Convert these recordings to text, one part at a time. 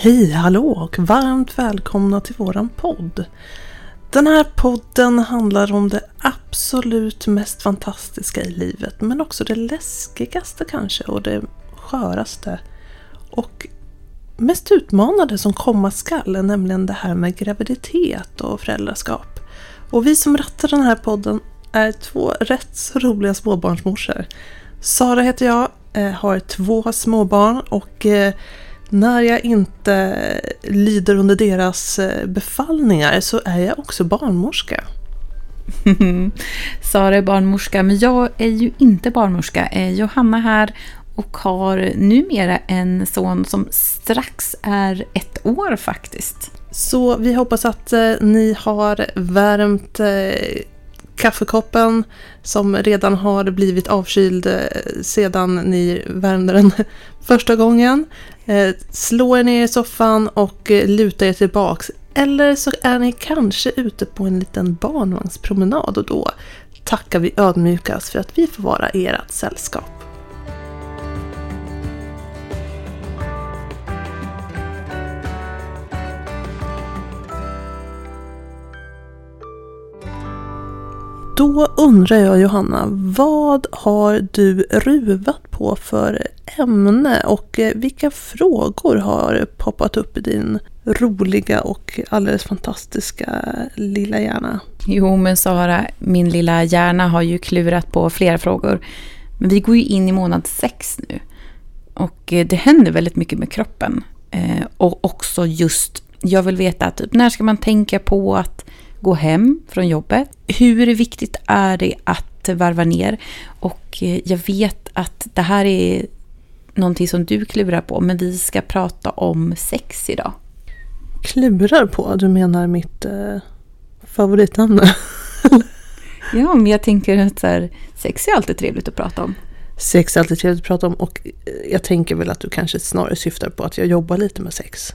Hej, hallå och varmt välkomna till våran podd. Den här podden handlar om det absolut mest fantastiska i livet men också det läskigaste kanske och det sköraste. Och mest utmanande som komma skall, nämligen det här med graviditet och föräldraskap. Och vi som rattar den här podden är två rätt så roliga småbarnsmorsor. Sara heter jag, eh, har två småbarn och eh, när jag inte lyder under deras eh, befallningar så är jag också barnmorska. Sara är barnmorska, men jag är ju inte barnmorska. Johanna här och har numera en son som strax är ett år faktiskt. Så vi hoppas att eh, ni har värmt eh, kaffekoppen som redan har blivit avkyld eh, sedan ni värmde den första gången. Eh, slå er ner i soffan och eh, luta er tillbaks. Eller så är ni kanske ute på en liten barnvagnspromenad och då tackar vi ödmjukast för att vi får vara ert sällskap. Då undrar jag Johanna, vad har du ruvat på för ämne och eh, vilka frågor har poppat upp i din roliga och alldeles fantastiska lilla hjärna? Jo men Sara, min lilla hjärna har ju klurat på flera frågor. Men vi går ju in i månad sex nu. Och eh, det händer väldigt mycket med kroppen. Eh, och också just, jag vill veta typ, när ska man tänka på att gå hem från jobbet. Hur viktigt är det att varva ner? Och eh, jag vet att det här är någonting som du klurar på, men vi ska prata om sex idag. Klurar på? Du menar mitt eh, favoritämne? ja, men jag tänker att så här, sex är alltid trevligt att prata om. Sex är alltid trevligt att prata om och eh, jag tänker väl att du kanske snarare syftar på att jag jobbar lite med sex.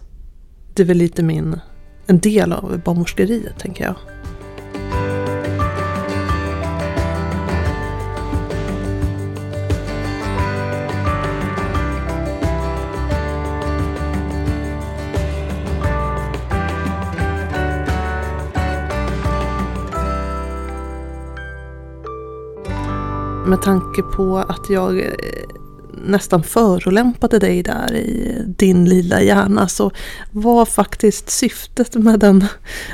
Det är väl lite min en del av barnmorskeriet, tänker jag. Med tanke på att jag eh, nästan förolämpade dig där i din lilla hjärna så var faktiskt syftet med den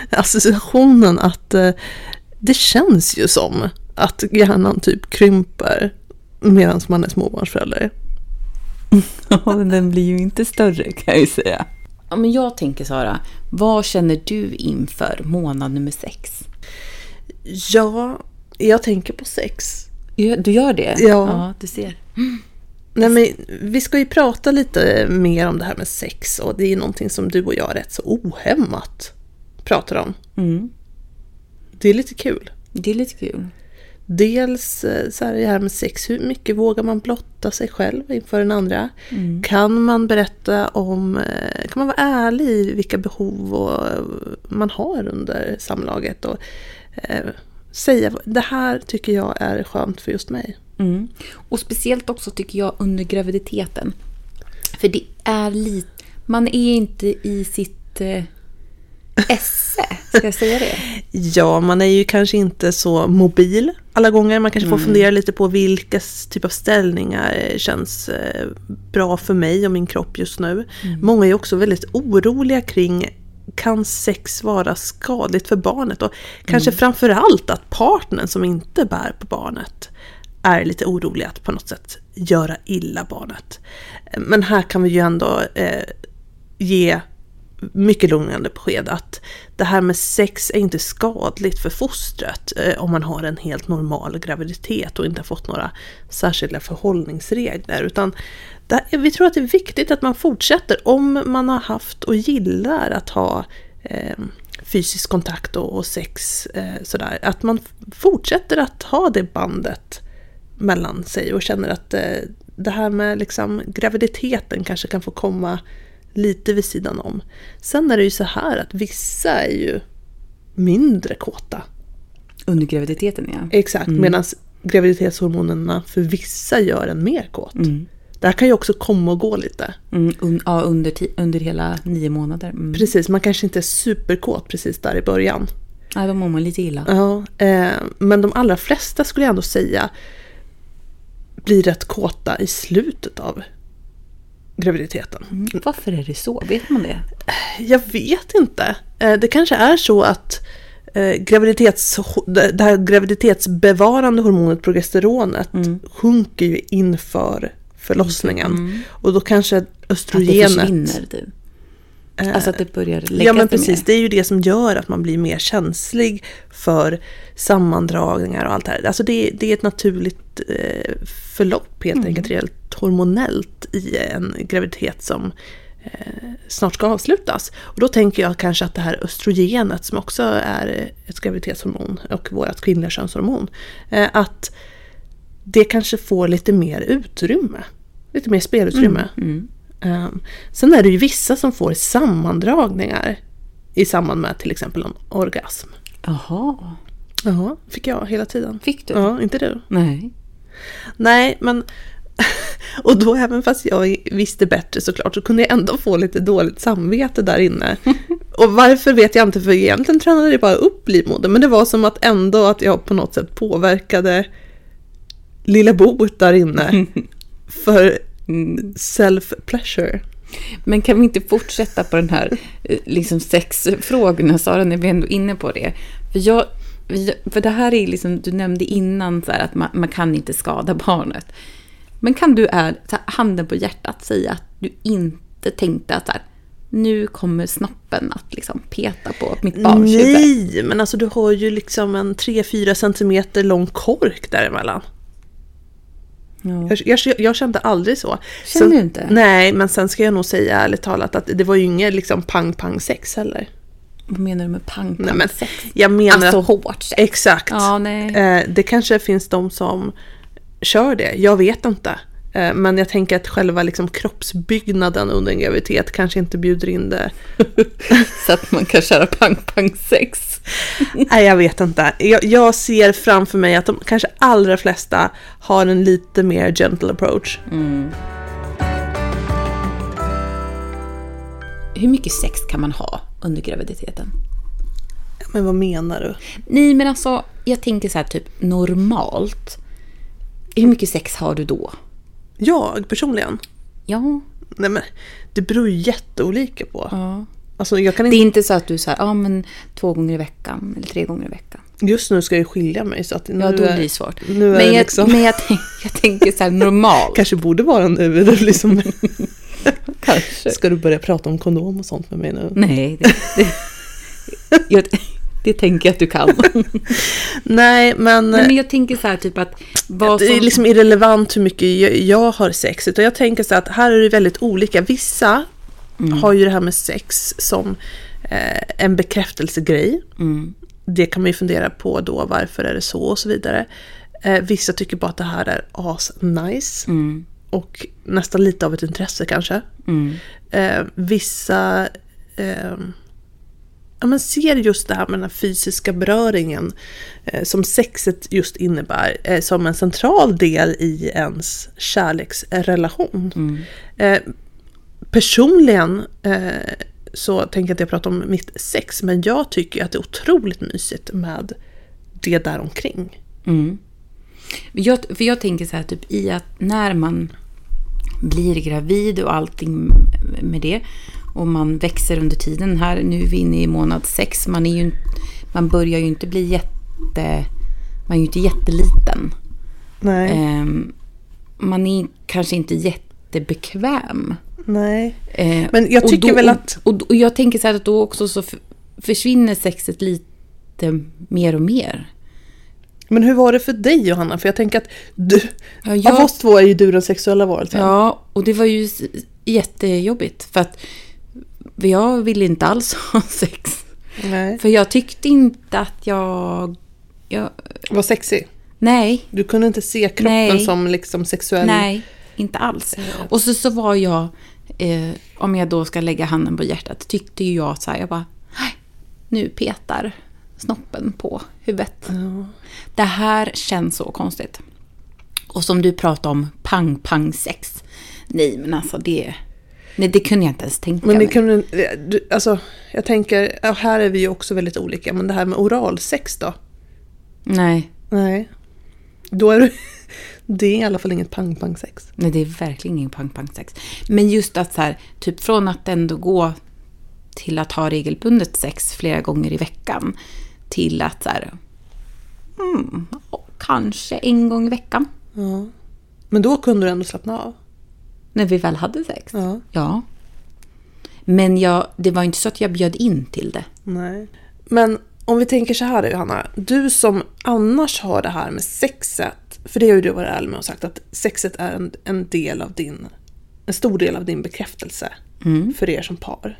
associationen att eh, det känns ju som att hjärnan typ krymper medan man är småbarnsförälder. Ja, den blir ju inte större kan jag ju säga. Ja, men jag tänker Sara, vad känner du inför månad nummer sex? Ja, jag tänker på sex. Du gör det? Ja. ja du ser. Nej, men vi ska ju prata lite mer om det här med sex och det är någonting som du och jag rätt så ohämmat pratar om. Mm. Det är lite kul. Det är lite kul. Dels eh, så här, det här med sex, hur mycket vågar man blotta sig själv inför den andra? Mm. Kan man berätta om, eh, kan man vara ärlig i vilka behov eh, man har under samlaget? Och eh, säga, det här tycker jag är skönt för just mig. Mm. Och speciellt också tycker jag under graviditeten. För det är lite, man är inte i sitt eh, esse, ska jag säga det? ja, man är ju kanske inte så mobil alla gånger. Man kanske mm. får fundera lite på vilka typ av ställningar känns eh, bra för mig och min kropp just nu. Mm. Många är också väldigt oroliga kring kan sex vara skadligt för barnet? Och kanske mm. framförallt att partnern som inte bär på barnet är lite orolig att på något sätt göra illa barnet. Men här kan vi ju ändå eh, ge mycket lugnande besked att det här med sex är inte skadligt för fostret eh, om man har en helt normal graviditet och inte har fått några särskilda förhållningsregler. Utan det, vi tror att det är viktigt att man fortsätter om man har haft och gillar att ha eh, fysisk kontakt och, och sex eh, sådär. Att man fortsätter att ha det bandet mellan sig och känner att eh, det här med liksom graviditeten kanske kan få komma lite vid sidan om. Sen är det ju så här att vissa är ju mindre kåta. Under graviditeten ja. Exakt, mm. medan graviditetshormonerna för vissa gör en mer kåt. Mm. Det här kan ju också komma och gå lite. Mm, un, ja, under, under hela nio månader. Mm. Precis, man kanske inte är superkåt precis där i början. Ja, då mår man lite illa. Ja, eh, men de allra flesta skulle jag ändå säga blir rätt kåta i slutet av graviditeten. Mm. Varför är det så? Vet man det? Jag vet inte. Eh, Det kanske är så att eh, graviditets, det här graviditetsbevarande hormonet progesteronet sjunker ju inför förlossningen. Och då kanske Att det östrogenet... försvinner typ. Alltså att det börjar lägga Ja men precis, mer. det är ju det som gör att man blir mer känslig för sammandragningar och allt det här. Alltså det, det är ett naturligt eh, förlopp helt enkelt, rent hormonellt i en graviditet som eh, snart ska avslutas. Och då tänker jag kanske att det här östrogenet som också är ett graviditetshormon och vårt kvinnliga könshormon, eh, att det kanske får lite mer utrymme. Lite mer spelutrymme. Um, sen är det ju vissa som får sammandragningar i samband med till exempel en orgasm. Jaha. Jaha, fick jag hela tiden. Fick du? Ja, inte du? Nej. Nej, men... Och då även fast jag visste bättre såklart så kunde jag ändå få lite dåligt samvete där inne. Och varför vet jag inte för egentligen tränade det bara upp livmodern. Men det var som att ändå att jag på något sätt påverkade lilla boet där inne. För self-pleasure. Men kan vi inte fortsätta på den här eh, liksom sexfrågorna, Sara, när vi ändå är inne på det? För, jag, för det här är liksom, du nämnde innan så här, att man, man kan inte skada barnet. Men kan du är, här, handen på hjärtat säga att du inte tänkte att så här, nu kommer snoppen att liksom peta på mitt barns? Nej, men alltså du har ju liksom en 3-4 centimeter lång kork däremellan. Ja. Jag, jag, jag kände aldrig så. Kände Sen- du inte? Nej, men sen ska jag nog säga ärligt talat att det var ju inget liksom pang-pang sex heller. Vad menar du med pang, pang Nej, men sex? jag menar Alltså att, hårt sex? exakt. Ja. Eh, det kanske finns de som kör det, jag vet inte. Eh, men jag tänker att själva liksom kroppsbyggnaden under en graviditet kanske inte bjuder in det. Så att man kan köra pang, pang sex? Nej, jag vet inte. Jag, jag ser framför mig att de kanske allra flesta har en lite mer gentle approach. Hur mycket sex kan man ha under graviditeten? Men vad menar du? Nej, men alltså, jag tänker så här typ normalt. Hur mycket sex har du då? Jag personligen? Ja. Nej men det beror ju jätteolika på. ja. Alltså jag kan Det inte, är inte så att du säger, ja men två gånger i veckan eller tre gånger i veckan. just nu ska jag ju skilja mig så att nu Ja, då blir det svårt. nu är men det jag, liksom- men jag, tänk, jag tänker så här normalt. kanske borde vara nu. det Liksom, Kanske. ska du börja prata om kondom och sånt med mig nu? Nej, det, det, jag, det tänker jag att du kan. Nej men, Nej, men jag tänker så här typ att vad det är som... liksom irrelevant hur mycket jag, jag har sex. Utan jag tänker så att här är det väldigt olika. Vissa har ju det här med sex som eh, en bekräftelsegrej. Mm. Det kan man ju fundera på då, varför är det så och så vidare. Eh, vissa tycker bara att det här är as-nice. Mm. Och nästan lite av ett intresse kanske. Mm. Eh, vissa eh, ja, men ser just det här med den fysiska beröringen eh, som sexet just innebär eh, som en central del i ens kärleksrelation. Mm. Eh, personligen eh, så tänker jag inte jag prata om mitt sex men jag tycker att det är otroligt mysigt med det där omkring. Mm. Jag, för jag tänker så här typ i att när man blir gravid och allting med det och man växer under tiden. Här nu är vi inne i månad sex. Man, är ju, man börjar ju inte bli jätte... Man är ju inte jätteliten. Nej, Ehm, man är kanske inte jättebekväm. nej. Eh, Men jag och tycker då- väl att- Och, och jag tänker så här att då också så försvinner sexet lite mer och mer. Men hur var det för dig Johanna? För jag tänker att du, Ja, jag- av oss två är ju du den sexuella varelsen. Ja, och det var ju jättejobbigt. För att jag ville inte alls ha sex. Nej. För jag tyckte inte att jag... jag Var sexig. nej, Du kunde inte se kroppen Nej. som liksom sexuell. nej, inte alls. Och så, så var jag, eh, om jag då ska lägga handen på hjärtat, tyckte ju jag så här, jag bara, "Nej, nu petar snoppen på huvudet. Ja. Det här känns så konstigt. Och som du pratade om, pang-pang-sex. Nej, men alltså det... Nej, det kunde jag inte ens tänka Men mig. kunde, du- alltså, jag tänker, här är vi ju också väldigt olika, men det här med oralsex då? Nej. Nej. Då är det, det är i alla fall inget pang-pang-sex. Nej, det är verkligen ingen pang-pang-sex. Men just att så här, typ från att ändå gå till att ha regelbundet sex flera gånger i veckan till att så här, mm, kanske en gång i veckan. Ja. Men då kunde du ändå slappna av. När vi väl hade sex. Ja. Ja. Men jag, det var inte så att jag bjöd in till det. Nej. Men om vi tänker så här Johanna. Du som annars har det här med sexet. För det har ju du varit ärlig med och sagt att sexet är en, en del av din, en stor del av din bekräftelse. För er som par.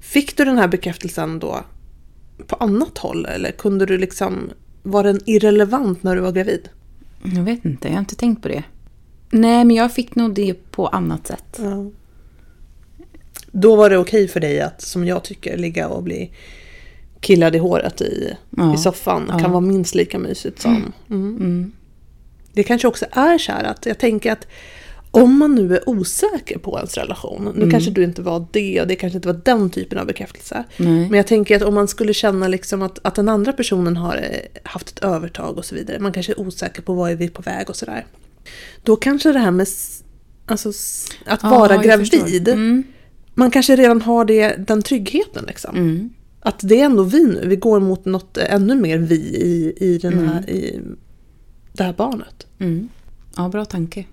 Fick du den här bekräftelsen då på annat håll? Eller kunde du liksom, var den irrelevant när du var gravid? Jag vet inte, jag har inte tänkt på det. Nej, men jag fick nog det på annat sätt. Ja. Då var det okej för dig att, som jag tycker, ligga och bli killad i håret i, Ja. i soffan. Ja. Kan vara minst lika mysigt som... Mm. Mm. Det kanske också är så här att jag tänker att om man nu är osäker på ens relation, nu Mm. kanske du inte var det och det kanske inte var den typen av bekräftelse. Nej. Men jag tänker att om man skulle känna liksom att, att den andra personen har eh, haft ett övertag och så vidare, man kanske är osäker på vad är vi på väg och sådär. Då kanske det här med alltså, att Ja, vara gravid, Mm. man kanske redan har det, den tryggheten. Liksom. Mm. Att det är ändå vi nu, vi går mot något ännu mer vi i, i, den här, i det här barnet. Mm. Ja, bra tanke.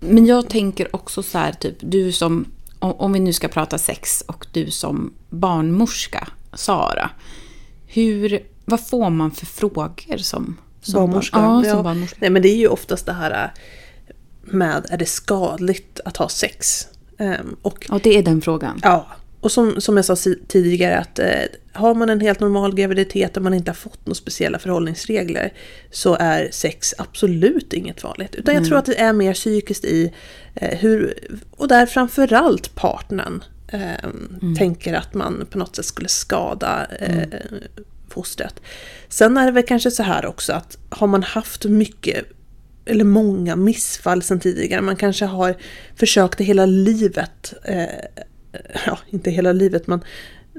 Men jag tänker också så här, typ, du som, om, om vi nu ska prata sex och du som barnmorska, Sara. Hur, vad får man för frågor som, som Barnmorska. Barn, ja, som barnmorska. Nej men det är ju oftast det här äh, med, är det skadligt att ha sex? Ehm, och Ja, det är den frågan. ja, och som, som jag sa tidigare att eh, har man en helt normal graviditet och man inte har fått några speciella förhållningsregler så är sex absolut inget farligt. Utan jag tror att det är mer psykiskt i eh, hur, och där framförallt partnern eh, tänker att man på något sätt skulle skada eh, fostret. Sen är det väl kanske så här också att har man haft mycket eller många missfall sedan tidigare. Man kanske har försökt det hela livet. Eh, ja, inte hela livet men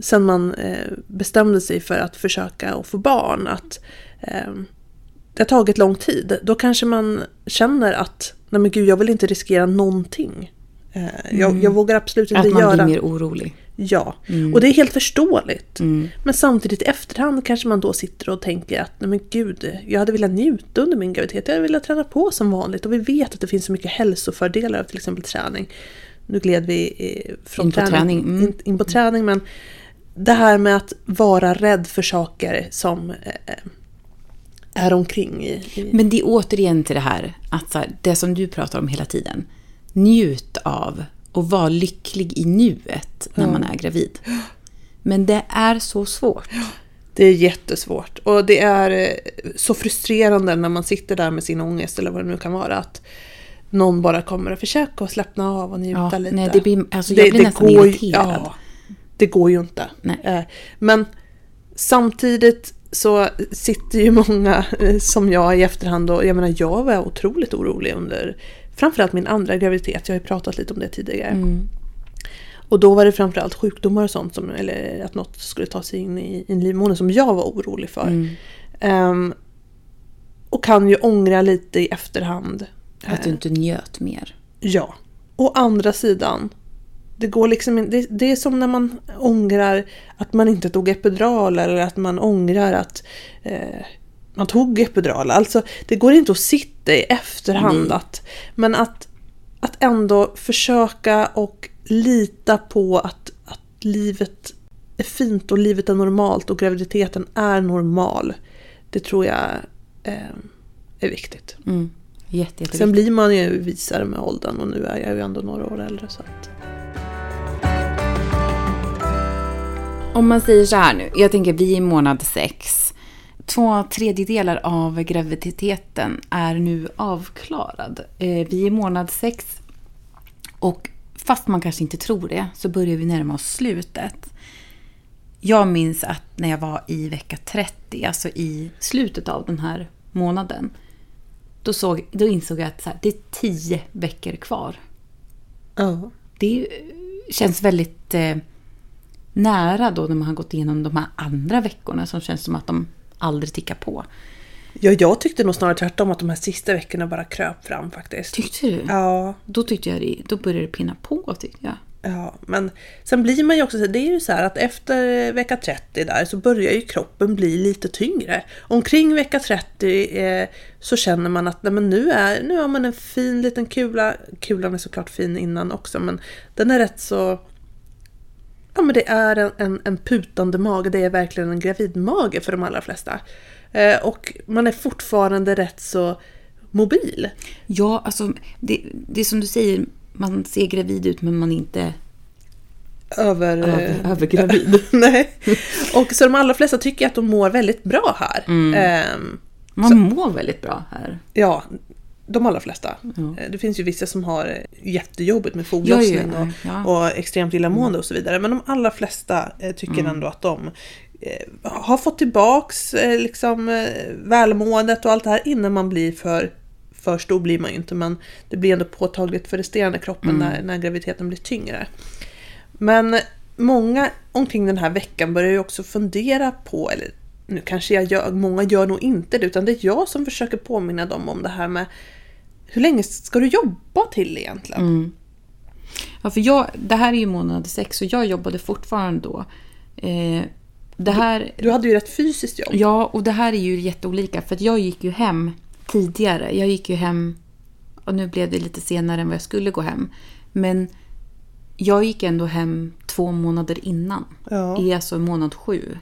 sen man eh, bestämde sig för att försöka att få barn. Att eh, det har tagit lång tid. Då kanske man känner att nej men gud, jag vill inte riskera någonting. Eh, jag, jag vågar absolut inte Att man göra... blir mer orolig. Ja, och det är helt förståeligt. Mm. Men samtidigt i efterhand kanske man då sitter och tänker att nej men gud, jag hade velat njuta under min graviditet. Jag hade velat träna på som vanligt. Och vi vet att det finns så mycket hälsofördelar av till exempel träning. Nu gled vi eh, från In på träning, mm. In, in på träning, men det här med att vara rädd för saker som eh, är omkring i... i Men det är återigen till det här, att så här, det som du pratar om hela tiden. Njut av och var lycklig i nuet när man är gravid. Men det är så svårt. Det är jättesvårt. Och det är eh, så frustrerande när man sitter där med sin ångest eller vad det nu kan vara. Att någon bara kommer och försöker att slappna av och njuta Ja, lite. nej, det blir- alltså, jag blir nästan går irriterad. Ja, det går ju inte. Nej. Eh, Men samtidigt så sitter ju många eh, som jag i efterhand och jag menar jag var otroligt orolig under framförallt min andra graviditet. Jag har ju pratat lite om det tidigare. Mm. Och då var det framförallt sjukdomar och sånt, som, eller att något skulle ta sig in i, i en livmoder som jag var orolig för. Mm. Ehm, och kan ju ångra lite i efterhand. Att du inte njöt mer. Ja. Å andra sidan, det går liksom in, det, det är som när man ångrar att man inte tog epidural eller att man ångrar att eh, man tog epidural. Alltså det går inte att sitta i efterhand Nej. att, men att, att ändå försöka och lita på att, att livet är fint och livet är normalt och graviditeten är normal. Det tror jag eh, är viktigt. Mm. Jätte. Sen blir man ju visare med åldern och nu är jag ju ändå några år äldre. Så att... Om man säger så här nu, jag tänker vi är i månad sex. Två tredjedelar av graviditeten är nu avklarad. Eh, Vi är månad sex och fast man kanske inte tror det så börjar vi närma oss slutet. Jag minns att när jag var i vecka 30, alltså i slutet av den här månaden, då, såg, då insåg jag att här, det är tio veckor kvar. Ja. Det känns väldigt eh, nära då när man har gått igenom de här andra veckorna som känns som att de aldrig tickar på. ja, jag tyckte nog snarare tvärtom att de här sista veckorna bara kröp fram faktiskt. Tyckte du? Ja, Då tyckte jag det, då började det pinna på tyckte jag. ja, men sen blir man ju också så det är ju så här att efter vecka 30 där så börjar ju kroppen bli lite tyngre. Omkring vecka 30 eh, så känner man att nej, men nu, är, nu har man en fin liten kula. Kulan är såklart fin innan också men den är rätt så Ja men det är en, en, en putande mage, det är verkligen en gravidmage för de allra flesta. Eh, och man är fortfarande rätt så mobil. Ja, alltså det, det är som du säger, man ser gravid ut men man är inte Över, över, eh, övergravid. Nej. Och så de allra flesta tycker att de mår väldigt bra här. Ehm, Man mår väldigt bra här. ja, de allra flesta. Eh, Det finns ju vissa som har eh, jättejobbigt med foglossning och, ja. och extremt illamående och så vidare. Men de allra flesta eh, tycker ändå att de har fått tillbaks liksom, välmåendet och allt det här innan man blir för för stor blir man ju inte men det blir ändå påtagligt för resterande kroppen när, när graviditeten blir tyngre. Men många omkring den här veckan börjar ju också fundera på, eller nu kanske jag gör, många gör nog inte det, utan det är jag som försöker påminna dem om det här med hur länge ska du jobba till egentligen? Mm. Ja, för jag, det här är ju månad sex och jag jobbade fortfarande då. Eh, det här, Du hade ju rätt fysiskt jobb. ja, och det här är ju jätteolika för jag gick ju hem tidigare. Jag gick ju hem, och nu blev det lite senare än vad jag skulle gå hem. Men jag gick ändå hem två månader innan. Ja. I alltså månad sju.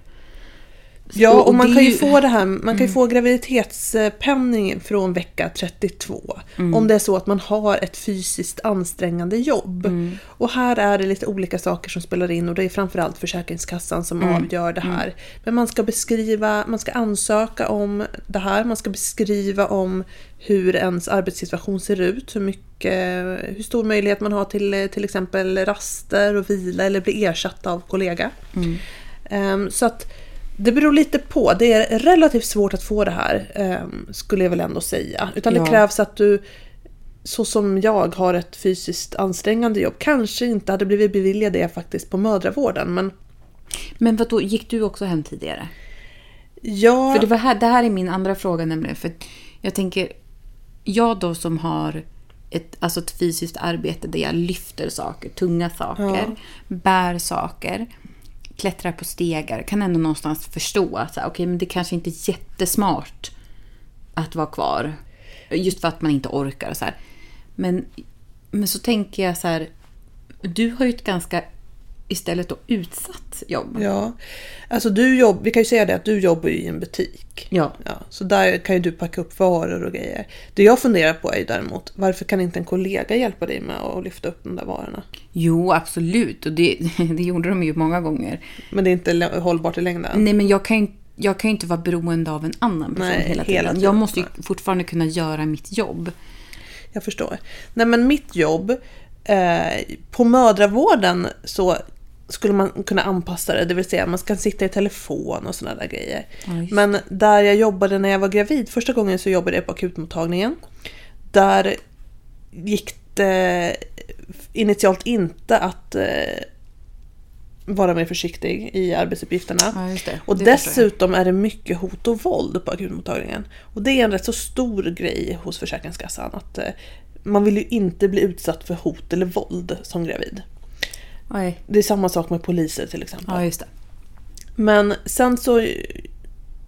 Ja, Och- och man kan ju ju- få det här, man kan ju få graviditetspenning från vecka 32. Om det är så att man har ett fysiskt ansträngande jobb. Och här är det lite olika saker som spelar in och det är framförallt Försäkringskassan som avgör det här. Men man ska beskriva, man ska ansöka om det här, man ska beskriva om hur ens arbetssituation ser ut, hur mycket, hur stor möjlighet man har till till exempel raster och vila eller bli ersatt av kollega. Ehm, så att det beror lite på. Det är relativt svårt att få det här, ehm, skulle jag väl ändå säga. Utan Ja. det krävs att du, så som jag, har ett fysiskt ansträngande jobb. Kanske inte hade blivit beviljad det faktiskt på mödravården, men Men vad då gick du också hem tidigare? jag... För det, var här, det här är min andra fråga nämligen. För jag tänker, jag då som har ett, alltså ett fysiskt arbete där jag lyfter saker, tunga saker, bär saker, klättrar på stegar, kan ändå någonstans förstå att okay, men det kanske inte är jättesmart att vara kvar. Just för att man inte orkar och så här. Men, men så tänker jag så här, du har ju ett ganska istället då utsatt jobb. Ja, alltså du jobb, vi kan ju säga det att du jobbar ju i en butik. Ja. Ja, så där kan ju du packa upp varor och grejer. Det jag funderar på är ju däremot, varför kan inte en kollega hjälpa dig med att lyfta upp de där varorna? Jo, absolut. Och det, det gjorde de ju många gånger. Men det är inte hållbart i längden. Nej, men jag kan ju jag kan ju inte vara beroende av en annan person Nej, hela tiden. hela tiden. Jag måste ju fortfarande kunna göra mitt jobb. Jag förstår. Nej men mitt jobb, eh, på mödravården så skulle man kunna anpassa det, det vill säga man ska sitta i telefon och sådana där grejer. Just men där jag jobbade när jag var gravid, första gången så jobbade jag på akutmottagningen. Där gick det initialt inte att eh, vara mer försiktig i arbetsuppgifterna. Ja, det. Och Det dessutom är det mycket hot och våld på akutmottagningen. Och det är en rätt så stor grej hos Försäkringskassan. Att eh, man vill ju inte bli utsatt för hot eller våld som gravid. Nej. Det är samma sak med poliser till exempel. Ja, just det. Men sen så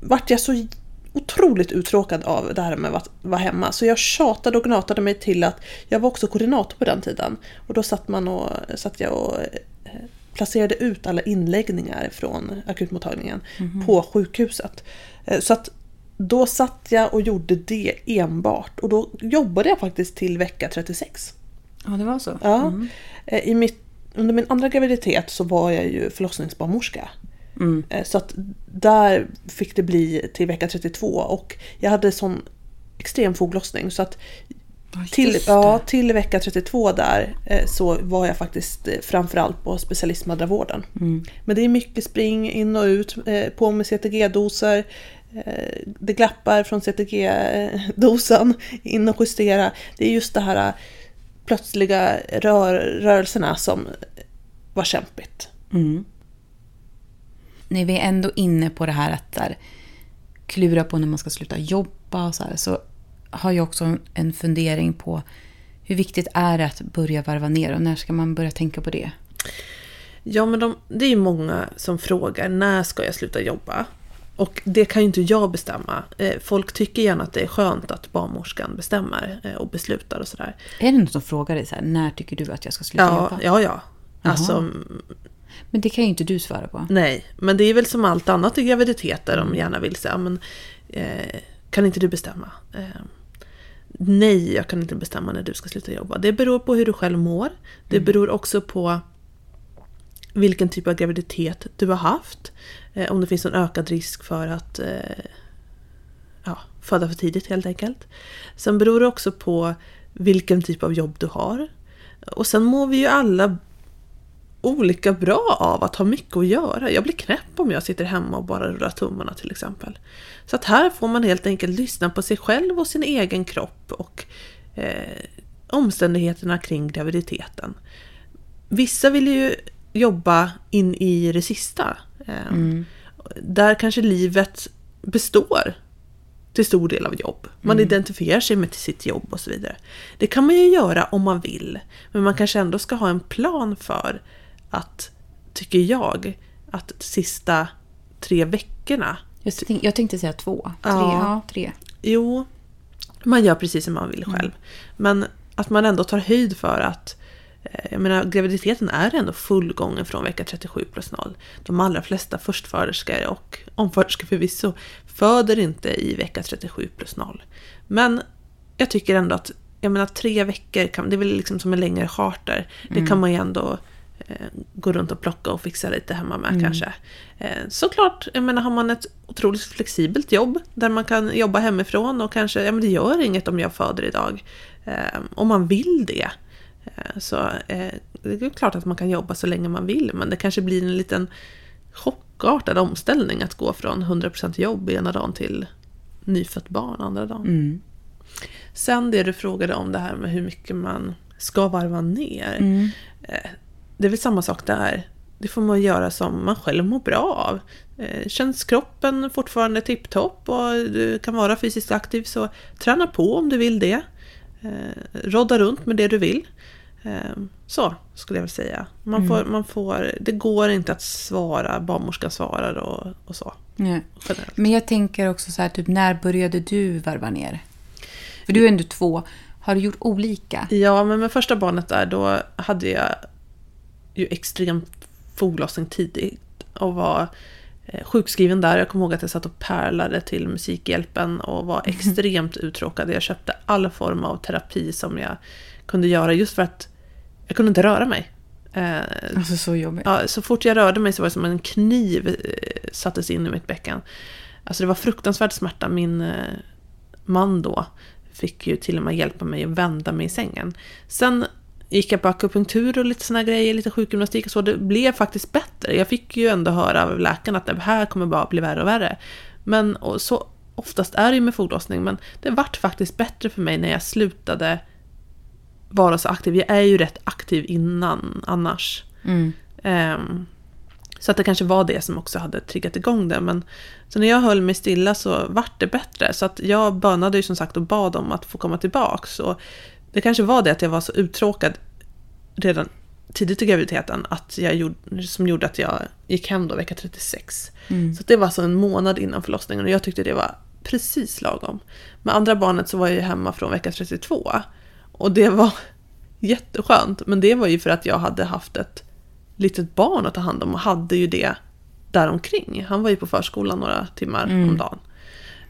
vart jag så otroligt uttråkad av det här med att vara hemma. Så jag tjatade och gnatade mig till att jag var också koordinator på den tiden. Och då satt, man och, satt jag och eh, placerade ut alla inläggningar från akutmottagningen på sjukhuset. Eh, Så att då satt jag och gjorde det enbart. Och då jobbade jag faktiskt till vecka 36. Ja, det var så. Ja. Eh, I mitt, under min andra graviditet så var jag ju förlossningsbarnmorska. Mm. Eh, Så att där fick det bli till vecka 32 och jag hade sån extrem foglossning så att Ja, till, ja, till vecka 32 där eh, så var jag faktiskt eh, framförallt på specialistmödravården. Mm. Men det är mycket spring in och ut, på med CTG-doser, det glappar från CTG-dosan in och justera. Det är just det här plötsliga rör, rörelserna som var kämpigt. Mm. När vi är ändå inne på det här att där, klura på när man ska sluta jobba och så här, så har jag också en fundering på hur viktigt är det att börja varva ner och när ska man börja tänka på det? Ja, men de, det är ju många som frågar när ska jag sluta jobba? Och det kan ju inte jag bestämma. Eh, folk tycker gärna att det är skönt att barnmorskan bestämmer eh, och beslutar och sådär. Är det någon som frågar dig så här, när tycker du att jag ska sluta Ja, jobba? ja, ja. Alltså, Men det kan ju inte du svara på. nej. Men det är väl som allt annat i graviditeter de gärna vill säga. Men, eh, kan inte du bestämma? Eh, nej, jag kan inte bestämma när du ska sluta jobba. Det beror på hur du själv mår. Det beror också på vilken typ av graviditet du har haft. Eh, om det finns en ökad risk för att eh, ja, föda för tidigt helt enkelt. Sen beror det också på vilken typ av jobb du har. Och sen mår vi ju alla olika bra av att ha mycket att göra. Jag blir knäpp om jag sitter hemma och bara rullar tummarna till exempel. Så att här får man helt enkelt lyssna på sig själv och sin egen kropp och eh, omständigheterna kring graviditeten. Vissa vill ju jobba in i det sista. Eh, Där kanske livet består till stor del av jobb. Man identifierar sig med sitt jobb och så vidare. Det kan man ju göra om man vill. Men man kanske ändå ska ha en plan för att, tycker jag, att de sista tre veckorna Jag, tänk, jag tänkte säga två. Tre. Ja. Ja, tre. Jo, man gör precis som man vill själv. Men att man ändå tar höjd för att jag menar, graviditeten är ändå fullgången från vecka 37 plus 0. De allra flesta förstföderskor och omföderskor förvisso föder inte i vecka 37 plus 0. Men jag tycker ändå att jag menar, tre veckor, kan, det är väl liksom som en längre charter. Det kan man ju ändå eh, gå runt och plocka och fixa lite hemma med kanske. Eh, såklart, jag menar har man ett otroligt flexibelt jobb där man kan jobba hemifrån och kanske, ja men det gör inget om jag föder idag. Eh, om man vill det. Eh, så eh, det är klart att man kan jobba så länge man vill men det kanske blir en liten chockartad omställning att gå från 100% jobb ena dagen till nyfött barn andra dagen. Mm. Sen det du frågade om det här med hur mycket man ska varva ner. Mm. Eh, Det är väl samma sak där. Det får man göra som man själv mår bra av. Känns kroppen fortfarande tipptopp och du kan vara fysiskt aktiv så träna på om du vill det. Rodda runt med det du vill. Eh, Så skulle jag väl säga. Man får, man får, det går inte att svara, barnmorskan svarar och, och så. Nej. Generellt. Men jag tänker också så här, typ, när började du varva ner? För du är ändå två. Har du gjort olika? Ja, men med första barnet där, då hade jag ju extremt foglossning tidigt och var eh, sjukskriven där. Jag kommer ihåg att jag satt och pärlade till Musikhjälpen och var extremt uttråkad. Jag köpte all form av terapi som jag kunde göra just för att jag kunde inte röra mig. Eh, Alltså så jobbigt. Ja, så fort jag rörde mig så var det som en kniv eh, sattes in i mitt bäcken. Alltså det var fruktansvärd smärta. Min eh, man då fick ju till och med hjälpa mig att vända mig i sängen. Sen gick jag på akupunktur och lite såna grejer, lite sjukgymnastik och så. Det blev faktiskt bättre. Jag fick ju ändå höra av läkaren att det här kommer bara bli värre och värre. Men och så oftast är det ju med foglossning, men det vart faktiskt bättre för mig när jag slutade vara så aktiv. Jag är ju rätt aktiv innan annars. Mm. Ehm, så att det kanske var det som också hade triggat igång det. Men så när jag höll mig stilla så vart det bättre. Så att jag bönade ju som sagt och bad om att få komma tillbaks. Och det kanske var det att jag var så uttråkad redan tidigt i graviditeten att jag gjorde, som gjorde att jag gick hem då vecka 36. Mm. Så det var alltså en månad innan förlossningen och jag tyckte det var precis lagom. Med andra barnet så var jag ju hemma från vecka 32. Och det var jätteskönt. Men det var ju för att jag hade haft ett litet barn att ta hand om och hade ju det däromkring. Han var ju på förskolan några timmar om dagen.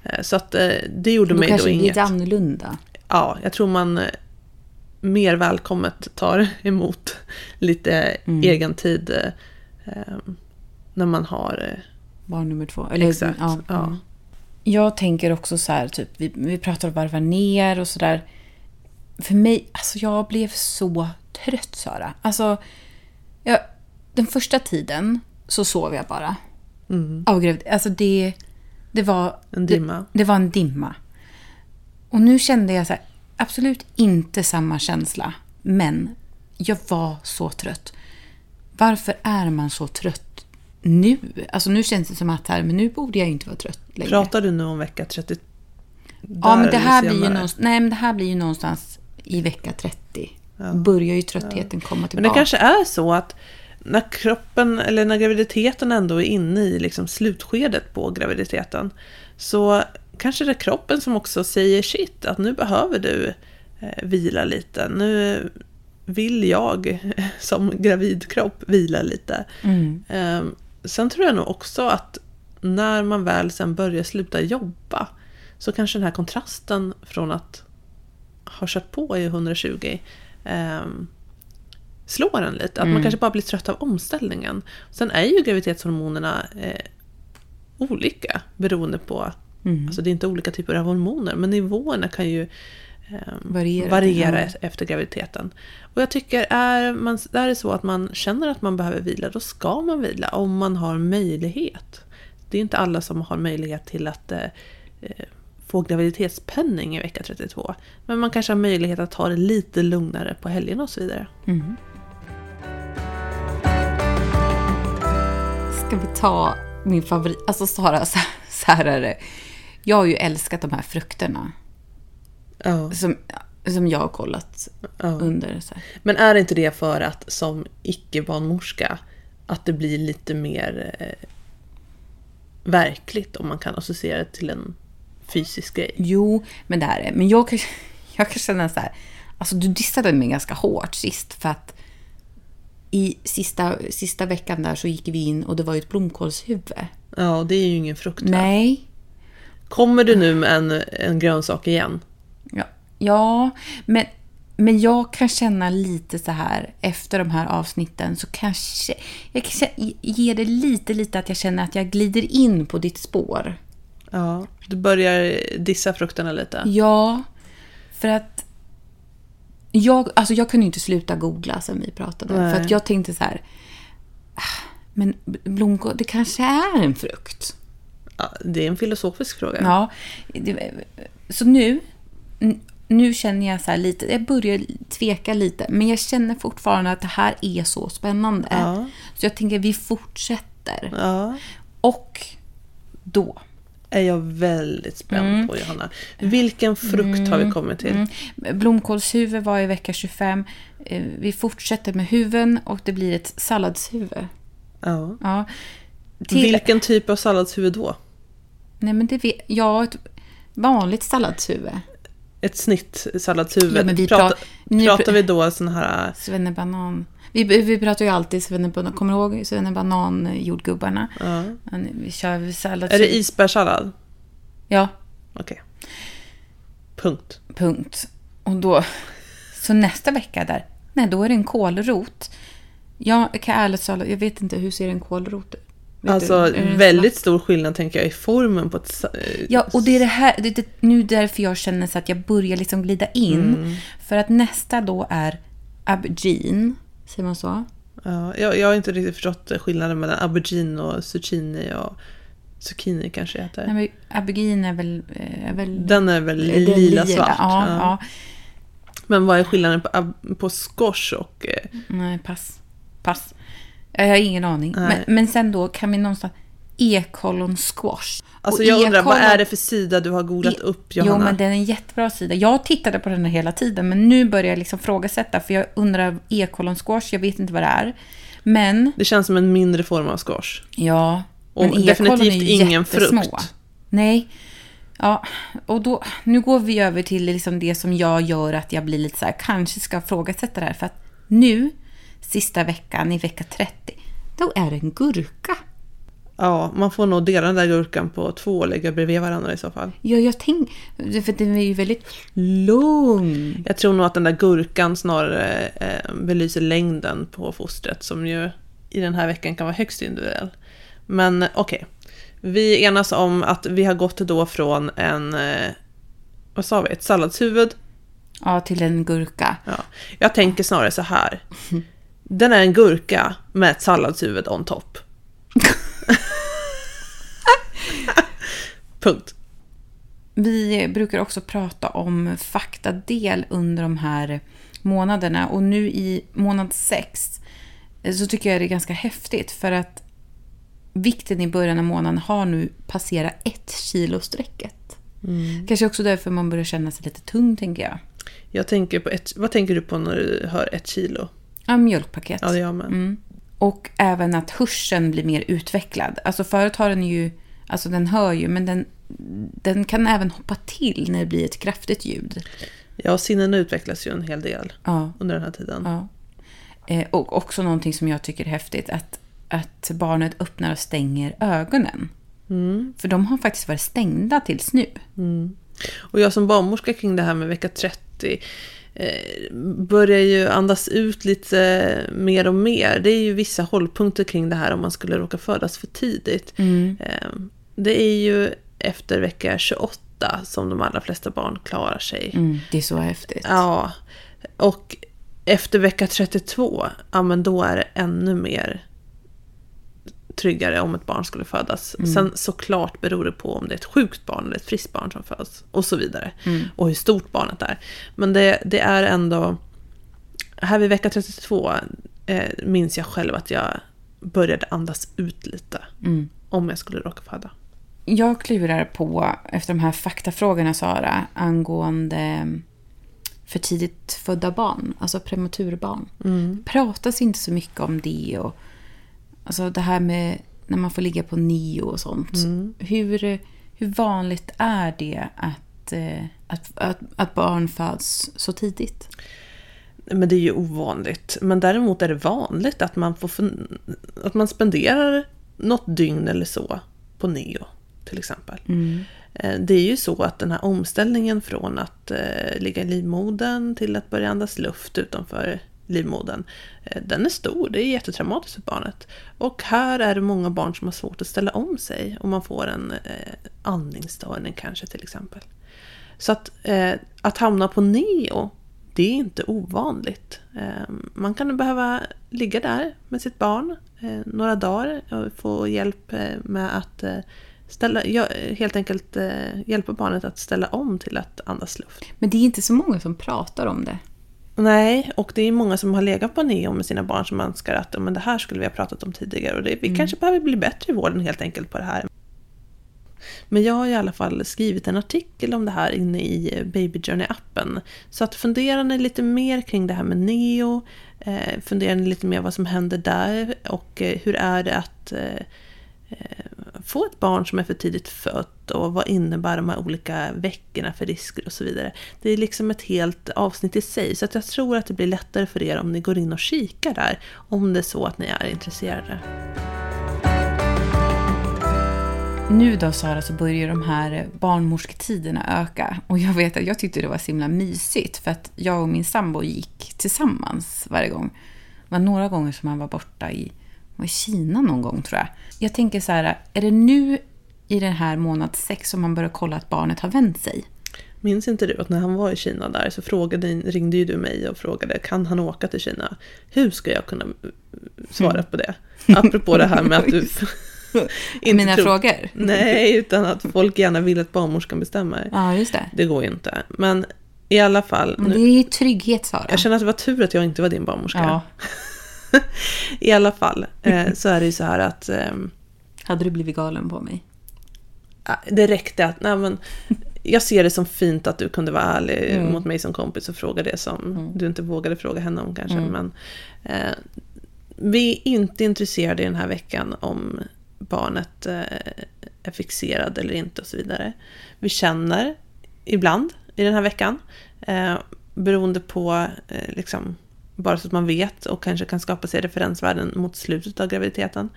Eh, Så att eh, det gjorde Då mig kanske då det är inget. lite annorlunda. Ja, jag tror man eh, mer välkommet tar emot lite Mm. egen tid eh, eh, när man har... Barn nummer två. Eller, Exakt, Ja, ja. mm. Jag tänker också så här, typ, vi, vi pratar om varva ner och sådär. För mig, alltså jag blev så trött Sara. Alltså, jag, den första tiden så sov jag bara. Mm. Av gravid- Alltså det, Det var En dimma. Det, det var en dimma. Och nu kände jag så här, absolut inte samma känsla. Men jag var så trött. Varför är man så trött nu? Alltså nu känns det som att här, men nu borde jag inte vara trött längre. Pratar du nu om vecka 30? ja, men det här, blir ju någonstans, nej, men det här blir ju någonstans i vecka 30. Börjar ju tröttheten komma Men tillbaka. det kanske är så att när kroppen, eller när graviditeten ändå är inne i liksom slutskedet på graviditeten, så kanske det är kroppen som också säger shit, att nu behöver du eh, vila lite. Nu vill jag som gravidkropp vila lite. Mm. Eh, sen tror jag nog också att när man väl sen börjar sluta jobba, så kanske den här kontrasten från att ha kört på i 120 ehm, slår en lite. Att man kanske bara blir trött av omställningen. Sen är ju graviditetshormonerna eh, olika beroende på, alltså det är inte olika typer av hormoner, men nivåerna kan ju eh, Variera, variera ja. efter graviditeten. Och jag tycker, är, man, är det så att man känner att man behöver vila, då ska man vila om man har möjlighet. Det är inte alla som har möjlighet till att eh, eh, få graviditetspenning i vecka 32. Men man kanske har möjlighet att ta det lite lugnare på helgen och så vidare. Mm. Ska vi ta min favorit? Alltså Sara, så så här är det. Jag har ju älskat de här frukterna Ja. som, som jag har kollat Ja. under. Så här. Men är inte det för att som icke-barnmorska att det blir lite mer eh, verkligt om man kan associera det till en fysisk grej? Jo, men det är det. Men jag kan, jag kan känna så här. Alltså du dissade mig ganska hårt sist för att i sista, sista veckan där så gick vi in och det var ju ett blomkålshuvud. Ja, och det är ju ingen frukt. va? Nej. Kommer du nu med en, en grönsak igen? Ja, ja men, men jag kan känna lite så här efter de här avsnitten så kanske jag kan ge det lite, lite att jag känner att jag glider in på ditt spår. Ja. Du börjar dissa frukterna lite? Ja, för att jag, alltså jag kunde inte sluta googla sen vi pratade. Nej. För att jag tänkte så här, "Ah, men blomkål, det kanske är en frukt. Ja, det är en filosofisk fråga. Ja, det, så nu, nu känner jag så lite, jag börjar tveka lite, men jag känner fortfarande att det här är så spännande. Ja. Så jag tänker vi fortsätter. Ja. Och då, Är jag väldigt spänd Mm. på Johanna. Vilken frukt har vi kommit till? blomkålshuvud var i vecka 25. Eh, Vi fortsätter med huven och det blir ett salladshuvud. Ja. Ja. Till, Vilken typ av salladshuvud då? Nej men det ja, ett vanligt salladshuvud. Ett snitt salladshuvud. Ja, men vi Prata, pra- nu pratar pr- vi då sån här... Svennebanan. Vi, vi pratar ju alltid svennebanan. Kommer du ihåg svennebanan-jordgubbarna? Ja. Vi kör salladshuvud. Är det isbärssallad? Ja, Okej. Punkt. punkt. Och då... Så nästa vecka där, nej då är det en kålrot. Jag kan ärligt säga, jag vet inte hur ser en kålrot ut? Vet Alltså väldigt stor skillnad tänker jag i formen på ett... sa- Ja, och det är det här, det är det, nu därför jag känner så att jag börjar liksom glida in. Mm. För att nästa då är aubergine, säger man så? Ja, jag, jag har inte riktigt förstått skillnaden mellan aubergine och zucchini och zucchini kanske det heter. Nej, men aubergine är väl... eh, Är väl Den är väl det är lila-svart. Ja, Ja. ja. Men vad är skillnaden på, på squash och... eh, Nej, pass. Pass. Jag har ingen aning. Men, men sen då kan vi någonstans... E-kollon squash. Alltså jag undrar, vad är det för sida du har googlat E- upp Johanna? Jo, men det är en jättebra sida. Jag tittade på den här hela tiden, men nu börjar jag liksom frågasätta. För jag undrar, e-kollon squash, jag vet inte vad det är. Men, Det känns som en mindre form av squash. ja. Och men definitivt är ju ingen jättesmå. frukt. Nej. Ja, och då, nu går vi över till liksom det som jag gör att jag blir lite så här, kanske ska ifrågasätta det här. För att nu, sista veckan i vecka 30, då är det en gurka. Ja, man får nog dela den där gurkan på två och lägga bredvid varandra i så fall. Ja, jag tänker, för den är ju väldigt lång. Jag tror nog att den där gurkan snarare eh, belyser längden på fostret som ju i den här veckan kan vara högst individuell. Men okej, vi enas om att vi har gått då från en, eh, vad sa vi, ett salladshuvud. Ja, till en gurka. Ja. Jag tänker snarare så här. Den är en gurka med ett salladshuvud on top. Punkt. Vi brukar också prata om faktadel under de här månaderna. Och nu i månad sex så tycker jag det är ganska häftigt. För att vikten i början av månaden har nu passerat ett kilo strecket. Mm. Kanske också därför man börjar känna sig lite tung, tänker jag. Jag tänker på ett, vad tänker du på när du hör ett kilo? Ja, mjölkpaket. Ja, det gör med. Mm. Och även att hörseln blir mer utvecklad. Alltså förut har den ju, alltså den hör ju, men den, den kan även hoppa till när det blir ett kraftigt ljud. Ja, sinnen utvecklas ju en hel del Ja, under den här tiden. ja. Eh, och också någonting som jag tycker är häftigt, att, att barnet öppnar och stänger ögonen. Mm. För de har faktiskt varit stängda tills nu. Och jag som barnmorska kring det här med vecka 30 eh, börjar ju andas ut lite mer och mer. Det är ju vissa hållpunkter kring det här om man skulle råka födas för tidigt. Eh, det är ju efter vecka 28 som de allra flesta barn klarar sig. Mm, det är så häftigt. Ja, och efter vecka 32, ja men då är det ännu mer tryggare om ett barn skulle födas. Sen såklart beror det på om det är ett sjukt barn eller ett friskt barn som föds och så vidare. Och hur stort barnet är. Men det, det är ändå, här vid vecka 32 eh, minns jag själv att jag började andas ut lite. Mm. Om jag skulle råka föda. Jag klurar på, efter de här faktafrågorna Sara, angående för tidigt födda barn, alltså prematurbarn. Mm. pratas inte så mycket om det och alltså det här med när man får ligga på nio och sånt. Mm. Hur, hur vanligt är det att, eh, att, att, att barn föds så tidigt? Men det är ju ovanligt. Men däremot är det vanligt att man, får att man spenderar något dygn eller så på neo, till exempel. Eh, Det är ju så att den här omställningen från att eh, ligga i livmodern till att börja andas luft utanför livmodern, eh, den är stor. Det är jättetraumatiskt för barnet. Och här är det många barn som har svårt att ställa om sig om man får en andningsstörning kanske till exempel. Så att, att hamna på neo, det är inte ovanligt. Man kan behöva ligga där med sitt barn några dagar och få hjälp med att ställa, ja, helt enkelt eh, hjälpa barnet att ställa om till att andas luft. Men det är inte så många som pratar om det. Nej, och det är många som har legat på neo med sina barn som önskar att "Ja, men det här skulle vi ha pratat om tidigare och det, vi kanske behöver bli bättre i vården helt enkelt på det här. Men jag har i alla fall skrivit en artikel om det här inne i Baby Journey-appen. Så att fundera ni lite mer kring det här med neo, eh, fundera ni lite mer vad som händer där och eh, hur är det att eh, eh, Eh, få ett barn som är för tidigt fött och vad innebär de här olika veckorna för risker och så vidare. Det är liksom ett helt avsnitt i sig så att jag tror att det blir lättare för er om ni går in och kikar där om det är så att ni är intresserade. Nu då Sara så börjar de här barnmorsketiderna öka. Och jag vet att jag tyckte det var så himla mysigt för att jag och min sambo gick tillsammans varje gång. Det var några gånger som han var borta i, var i Kina någon gång tror jag. Jag tänker så här, är det nu i den här månad sex som man börjar kolla att barnet har vänt sig? Minns inte du att när han var i Kina där så frågade, ringde ju du mig och frågade kan han åka till Kina? Hur ska jag kunna svara på det? Apropå det här med att du inte Mina tror- frågor? Nej, utan att folk gärna vill att barnmorskan bestämmer. Ja, just det. Det går ju inte. Men i alla fall, Men det är ju trygghet Sara. jag känner att det var tur att jag inte var din barnmorska. Ja. I alla fall eh, så är det ju så här att ehm, Hade du blivit galen på mig? Det räckte att, nej men, jag ser det som fint att du kunde vara ärlig Mm. mot mig som kompis och fråga det som du inte vågade fråga henne om kanske. Mm. Men, eh, vi är inte intresserade i den här veckan om barnet eh, är fixerad eller inte och så vidare. Vi känner ibland i den här veckan, eh, beroende på eh, liksom, bara så att man vet och kanske kan skapa sig referensvärden mot slutet av graviditeten.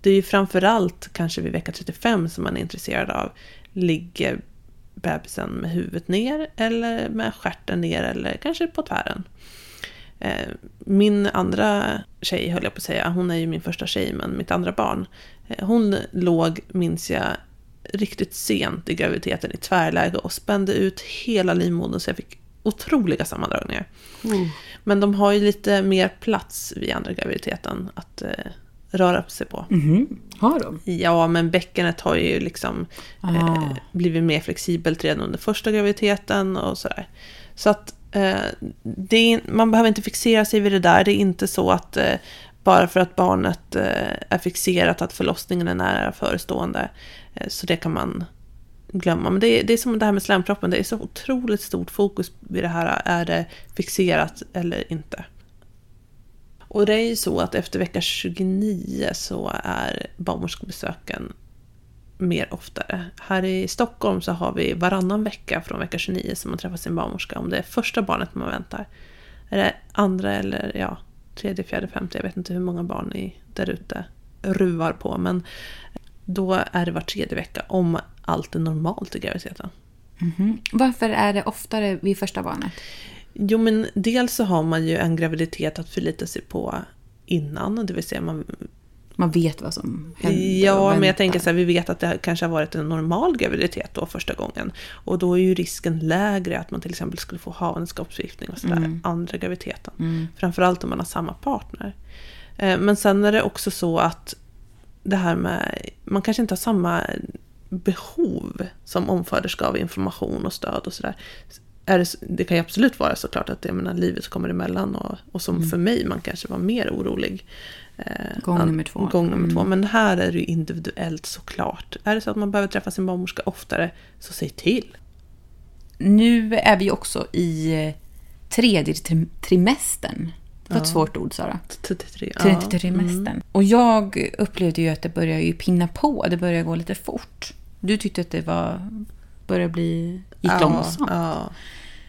Det är ju framförallt kanske vid vecka 35 som man är intresserad av. Ligger bebisen med huvudet ner eller med stjärten ner eller kanske på tvären. Eh, min andra tjej, höll jag på att säga, hon är ju min första tjej, men mitt andra barn. Eh, hon låg, minns jag, riktigt sent i graviditeten i tvärläge och spände ut hela livmodern så jag fick otroliga sammandragningar. Men de har ju lite mer plats vid andra graviditeten att, eh, röra sig på. Mhm. Har de? Ja, men bäckenet har ju liksom Ah. eh, blivit mer flexibelt redan under första graviditeten och sådär. Så att eh, är, man behöver inte fixera sig vid det där. Det är inte så att eh, bara för att barnet eh, är fixerat att förlossningen är nära förestående. Eh, så det kan man glömma. Men det är, det är som det här med slemproppen. Det är så otroligt stort fokus vid det här. Är det fixerat eller inte? Och det är ju så att efter vecka 29 så är barnmorskebesöken mer oftare. Här i Stockholm så har vi varannan vecka från vecka 29 som man träffar sin barnmorska om det är första barnet man väntar. Är det andra eller ja, tredje, fjärde, femte, jag vet inte hur många barn ni där ute ruvar på. Men då är det var tredje vecka om allt är normalt i graviditeten. Mhm. Varför är det oftare vid första barnet? Jo men dels så har man ju en graviditet att förlita sig på innan, det vill säga man Man vet vad som händer Ja, men jag tänker så här, vi vet att det kanske har varit en normal graviditet då första gången. Och då är ju risken lägre att man till exempel skulle få havandeskapsförgiftning och sådär Mm. andra graviditeten. Mm. Framförallt om man har samma partner. Eh, Men sen är det också så att det här med, man kanske inte har samma behov som omföderska av information och stöd och sådär. Är det, det kan ju absolut vara såklart att jag menar, livet kommer emellan och, och som för mig, man kanske var mer orolig. eh, Gång nummer två. Gång nummer Mm. två. Men här är det ju individuellt såklart. Är det så att man behöver träffa sin barnmorska oftare, så säg till. Nu är vi också i eh, tredje trim- trimestern. Det var ett svårt ord, Sara. 33. ja. Trimestern. Och jag upplevde ju att det började ju pinna på. Det började gå lite fort. Du tyckte att det var började bli... gick ja, långsamt. Ja.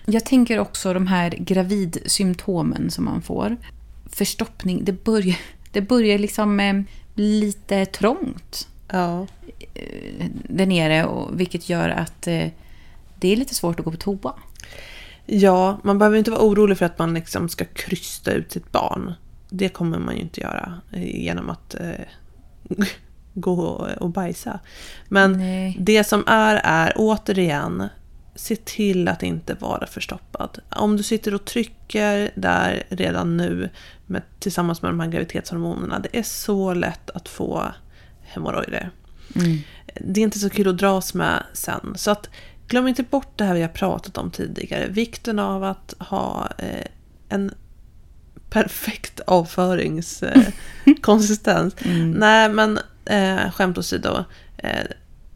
Jag tänker också de här gravidsymptomen som man får. Förstoppning, det börjar, det börjar liksom eh, bli lite trångt ja. eh, där nere. Och, vilket gör att eh, det är lite svårt att gå på toa. Ja, man behöver inte vara orolig för att man liksom ska krysta ut sitt barn. Det kommer man ju inte göra eh, genom att eh, gå och bajsa. Men Nej. det som är, är återigen, se till att inte vara förstoppad. Om du sitter och trycker där redan nu med, tillsammans med de här graviditetshormonerna, det är så lätt att få hemorrojder Mm. det är inte så kul att dras med sen. Så att glöm inte bort det här vi har pratat om tidigare. Vikten av att ha eh, en perfekt avföringskonsistens. Mm. Nej, men eh, skämt åsido. Eh,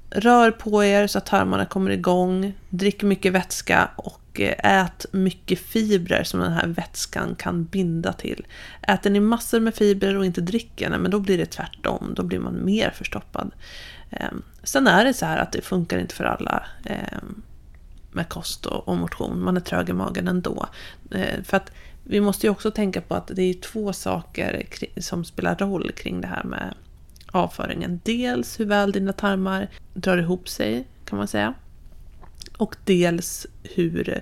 rör på er så att tarmarna kommer igång. Drick mycket vätska och eh, ät mycket fibrer som den här vätskan kan binda till. Äter ni massor med fibrer och inte dricker, nej, men då blir det tvärtom. Då blir man mer förstoppad. Eh, sen är det så här att det funkar inte för alla eh, med kost och, och motion. Man är trög i magen ändå. Eh, för att vi måste ju också tänka på att det är två saker som spelar roll kring det här med avföringen. Dels hur väl dina tarmar drar ihop sig, kan man säga. Och dels hur eh,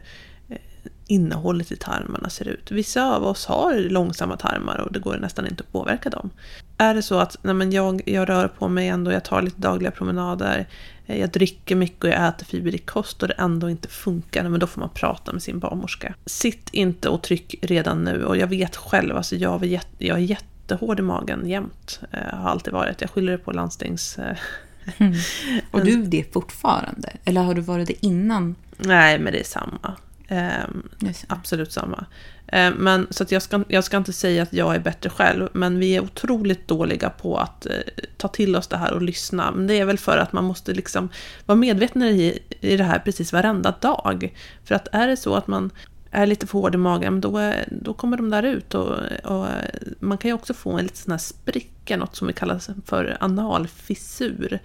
innehållet i tarmarna ser ut. Vissa av oss har långsamma tarmar och det går nästan inte att påverka dem. Är det så att nej men jag, jag rör på mig ändå, jag tar lite dagliga promenader, eh, jag dricker mycket och jag äter fiberrik kost och det ändå inte funkar, men då får man prata med sin barnmorska. Sitt inte och tryck redan nu och jag vet själv, alltså jag, jätte, jag är jättehård i magen jämt. Eh, har alltid varit. Jag skyller det på landstings... Eh, Mm. Och du är det fortfarande? Eller har du varit det innan? nej, men det är samma. Ehm. Absolut samma. Eh, Men, så jag, ska, jag ska inte säga att jag är bättre själv, men vi är otroligt dåliga på att eh, ta till oss det här och lyssna. Men det är väl för att man måste liksom vara medveten i, i det här precis varenda dag. För att är det så att man är lite för hård i magen, då, då kommer de där ut. Och, och eh, man kan ju också få en liten sån här spricka, något som vi kallar för analfissur.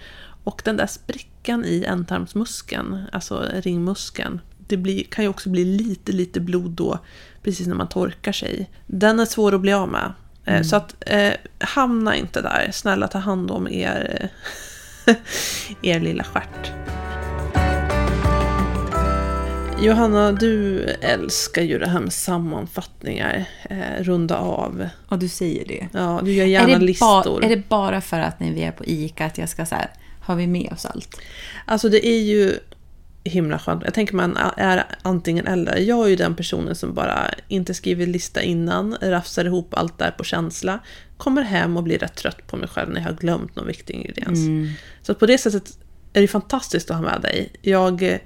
Och den där sprickan i ändtarmsmuskeln, alltså ringmuskeln, det blir, kan ju också bli lite, lite blod då, precis när man torkar sig. Den är svår att bli av med. Eh, Så att eh, hamna inte där. Snälla ta hand om er, eh, er lilla stjärt. Johanna, du älskar ju det här med sammanfattningar. Eh, runda av. Och du säger det? Ja, du gör gärna är, det listor. är det bara för att när vi är på ICA att jag ska så här, har vi med oss allt? Alltså det är ju himla skönt. Jag tänker man är antingen eller. Jag är ju den personen som bara inte skriver lista innan, rafsar ihop allt där på känsla, kommer hem och blir rätt trött på mig själv när jag har glömt någon viktig ingrediens. Mm. Så på det sättet är det fantastiskt att ha med dig. Jag,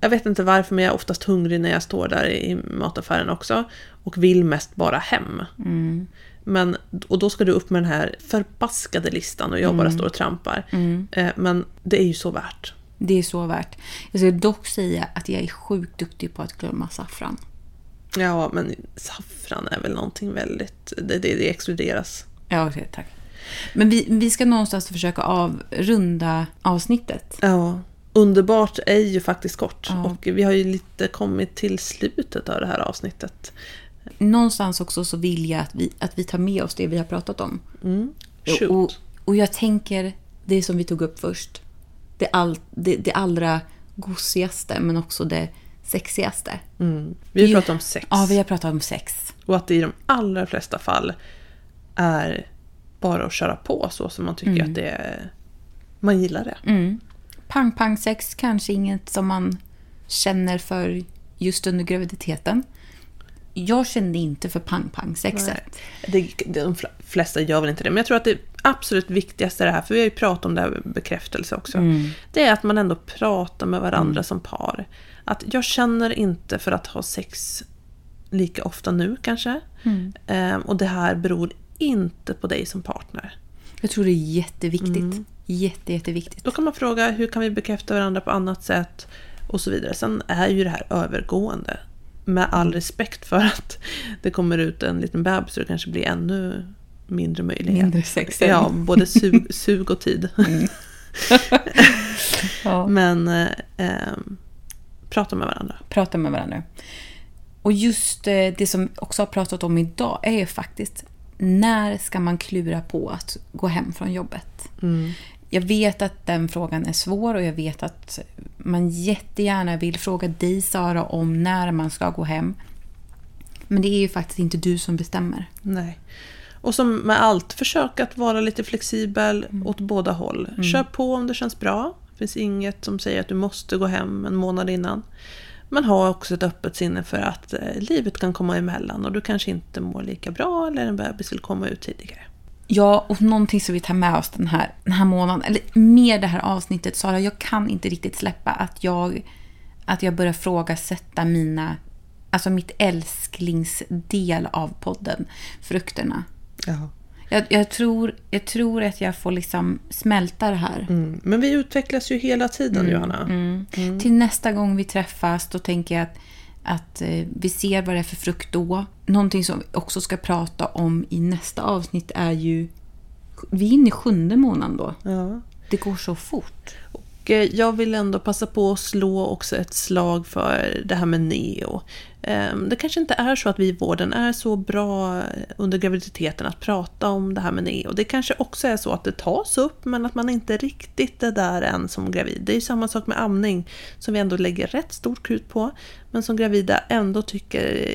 jag vet inte varför, men jag är oftast hungrig när jag står där i mataffären också. Och vill mest bara hem. Mm. Men, och då ska du upp med den här förbaskade listan och jag bara mm. står och trampar. Mm. Eh, men det är ju så värt. Det är så värt. Jag ska dock säga att jag är sjukt duktig på att glömma saffran. Ja, men saffran är väl någonting väldigt... Det, det, det exkluderas. Ja, okay, tack. Men vi, vi ska någonstans försöka avrunda avsnittet. Ja. Underbart är ju faktiskt kort. Ja. Och vi har ju lite kommit till slutet av det här avsnittet. Någonstans också så vill jag att vi, att vi tar med oss det vi har pratat om. Mm. Och, och jag tänker, det som vi tog upp först det, all, det, det allra gosigaste men också det sexigaste. Mm. Vi har pratat om sex. Ja, vi har pratat om sex. Och att det i de allra flesta fall är bara att köra på så som man tycker mm. att det är, man gillar det. Mm. Pang-pang-sex kanske inget som man känner för just under graviditeten jag kände inte för pang-pang-sexet. De flesta gör väl inte det, men jag tror att det absolut viktigaste är det här, för vi har ju pratat om det här med bekräftelse också. Mm. Det är att man ändå pratar med varandra mm. som par. Att jag känner inte för att ha sex lika ofta nu kanske. Mm. Ehm, och det här beror inte på dig som partner. Jag tror det är jätteviktigt. Mm. Jätte, jätteviktigt. Då kan man fråga hur kan vi bekräfta varandra på annat sätt och så vidare. Sen är ju det här övergående med all respekt för att det kommer ut en liten bebis så det kanske blir ännu mindre möjlighet. Mindre sex. Ja, både sug, sug och tid. Mm. ja. Men eh, eh, prata med varandra. Prata med varandra. Och just eh, det som vi också har pratat om idag är ju faktiskt när ska man klura på att gå hem från jobbet? Mm. Jag vet att den frågan är svår och jag vet att man jättegärna vill fråga dig Sara om när man ska gå hem. Men det är ju faktiskt inte du som bestämmer. Nej. Och som med allt, försök att vara lite flexibel mm. åt båda håll. Mm. Kör på om det känns bra. Det finns inget som säger att du måste gå hem en månad innan. Men ha också ett öppet sinne för att eh, livet kan komma emellan och du kanske inte mår lika bra eller en bebis vill komma ut tidigare. Ja, och någonting som vi tar med oss den här, den här månaden, eller mer det här avsnittet, Sara, jag kan inte riktigt släppa att jag, att jag börjar frågasätta mina, alltså mitt älsklingsdel av podden, frukterna. Ja. Jag, jag, tror, jag tror att jag får liksom smälta det här. Mm. Men vi utvecklas ju hela tiden, mm. Johanna. Mm. mm. Till nästa gång vi träffas, då tänker jag att att eh, vi ser vad det är för frukt då. Någonting som vi också ska prata om i nästa avsnitt är ju... Vi är inne i sjunde månaden då. Ja. Det går så fort. Och eh, jag vill ändå passa på att slå också ett slag för det här med neo. Ehm, det kanske inte är så att vi i vården är så bra under graviditeten att prata om det här med neo. Det kanske också är så att det tas upp men att man inte riktigt är där än som gravid. Det är samma sak med amning som vi ändå lägger rätt stort krut på. Men som gravida ändå tycker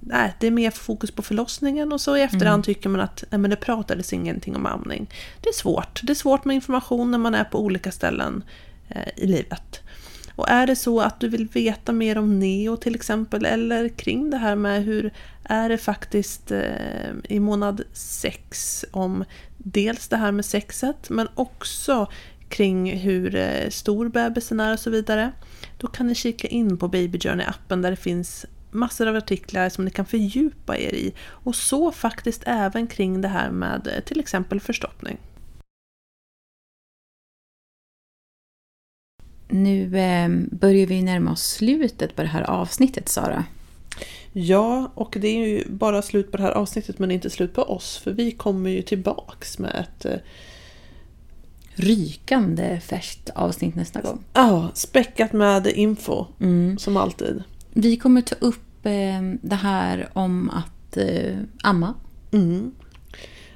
nej, det är mer fokus på förlossningen och så i efterhand mm. tycker man att nej, men det pratades ingenting om amning. Det är svårt. Det är svårt med information när man är på olika ställen eh, i livet. Och är det så att du vill veta mer om neo till exempel eller kring det här med hur är det faktiskt eh, i månad 6 om dels det här med sexet men också kring hur eh, stor bebisen är och så vidare. Då kan ni kika in på Baby Journey-appen där det finns massor av artiklar som ni kan fördjupa er i. Och så faktiskt även kring det här med eh, till exempel förstoppning. Nu eh, börjar vi närma oss slutet på det här avsnittet, Sara. Ja, och det är ju bara slut på det här avsnittet men inte slut på oss. För vi kommer ju tillbaks med ett eh... rykande färskt avsnitt nästa gång. Ja, späckat med info. Mm. Som alltid. Vi kommer ta upp eh, det här om att eh, amma. Mm.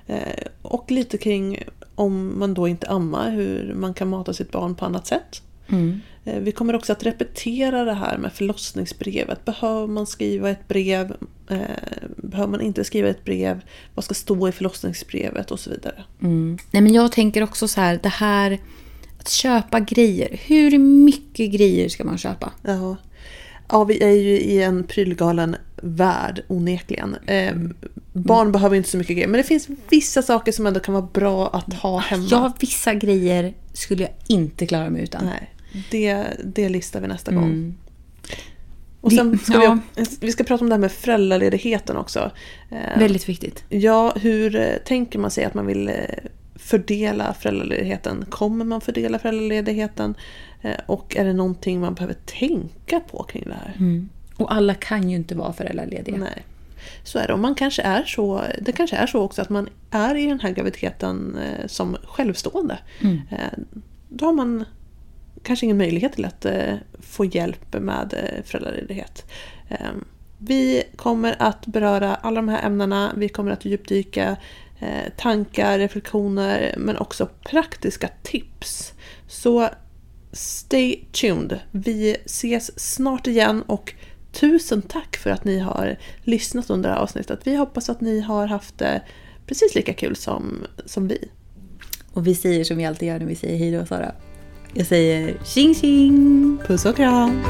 Eh, och lite kring om man då inte ammar, hur man kan mata sitt barn på annat sätt. Mm. Eh, vi kommer också att repetera det här med förlossningsbrevet. Behöver man skriva ett brev? Eh, behöver man inte skriva ett brev? Vad ska stå i förlossningsbrevet och så vidare. Mm. Nej, men jag tänker också så här, det här att köpa grejer. Hur mycket grejer ska man köpa? Ja. ja, vi är ju i en prylgalen värld onekligen. Eh, barn behöver inte så mycket grejer men det finns vissa saker som ändå kan vara bra att ha hemma. Ja, vissa grejer skulle jag inte klara mig utan. Nej, det, det listar vi nästa gång. Mm. Och Det- sen ska ja. vi, vi ska prata om det här med föräldraledigheten också. Eh, Väldigt viktigt. Ja, hur eh, tänker man sig att man vill eh, fördela föräldraledigheten? Kommer man fördela föräldraledigheten? Och är det någonting man behöver tänka på kring det här? Mm. Och alla kan ju inte vara föräldralediga. Nej. Så är det. Och man kanske är så, det kanske är så också att man är i den här graviditeten som självstående. Mm. Då har man kanske ingen möjlighet till att eh, få hjälp med eh, föräldraledighet. Eh, Vi kommer att beröra alla de här ämnena. Vi kommer att djupdyka eh, tankar, reflektioner men också praktiska tips. Så stay tuned. Vi ses snart igen och tusen tack för att ni har lyssnat under det här avsnittet. Vi hoppas att ni har haft det precis lika kul som, som vi. Och vi säger som vi alltid gör när vi säger hej då Sara. Jag säger tjing tjing! Puss och kram!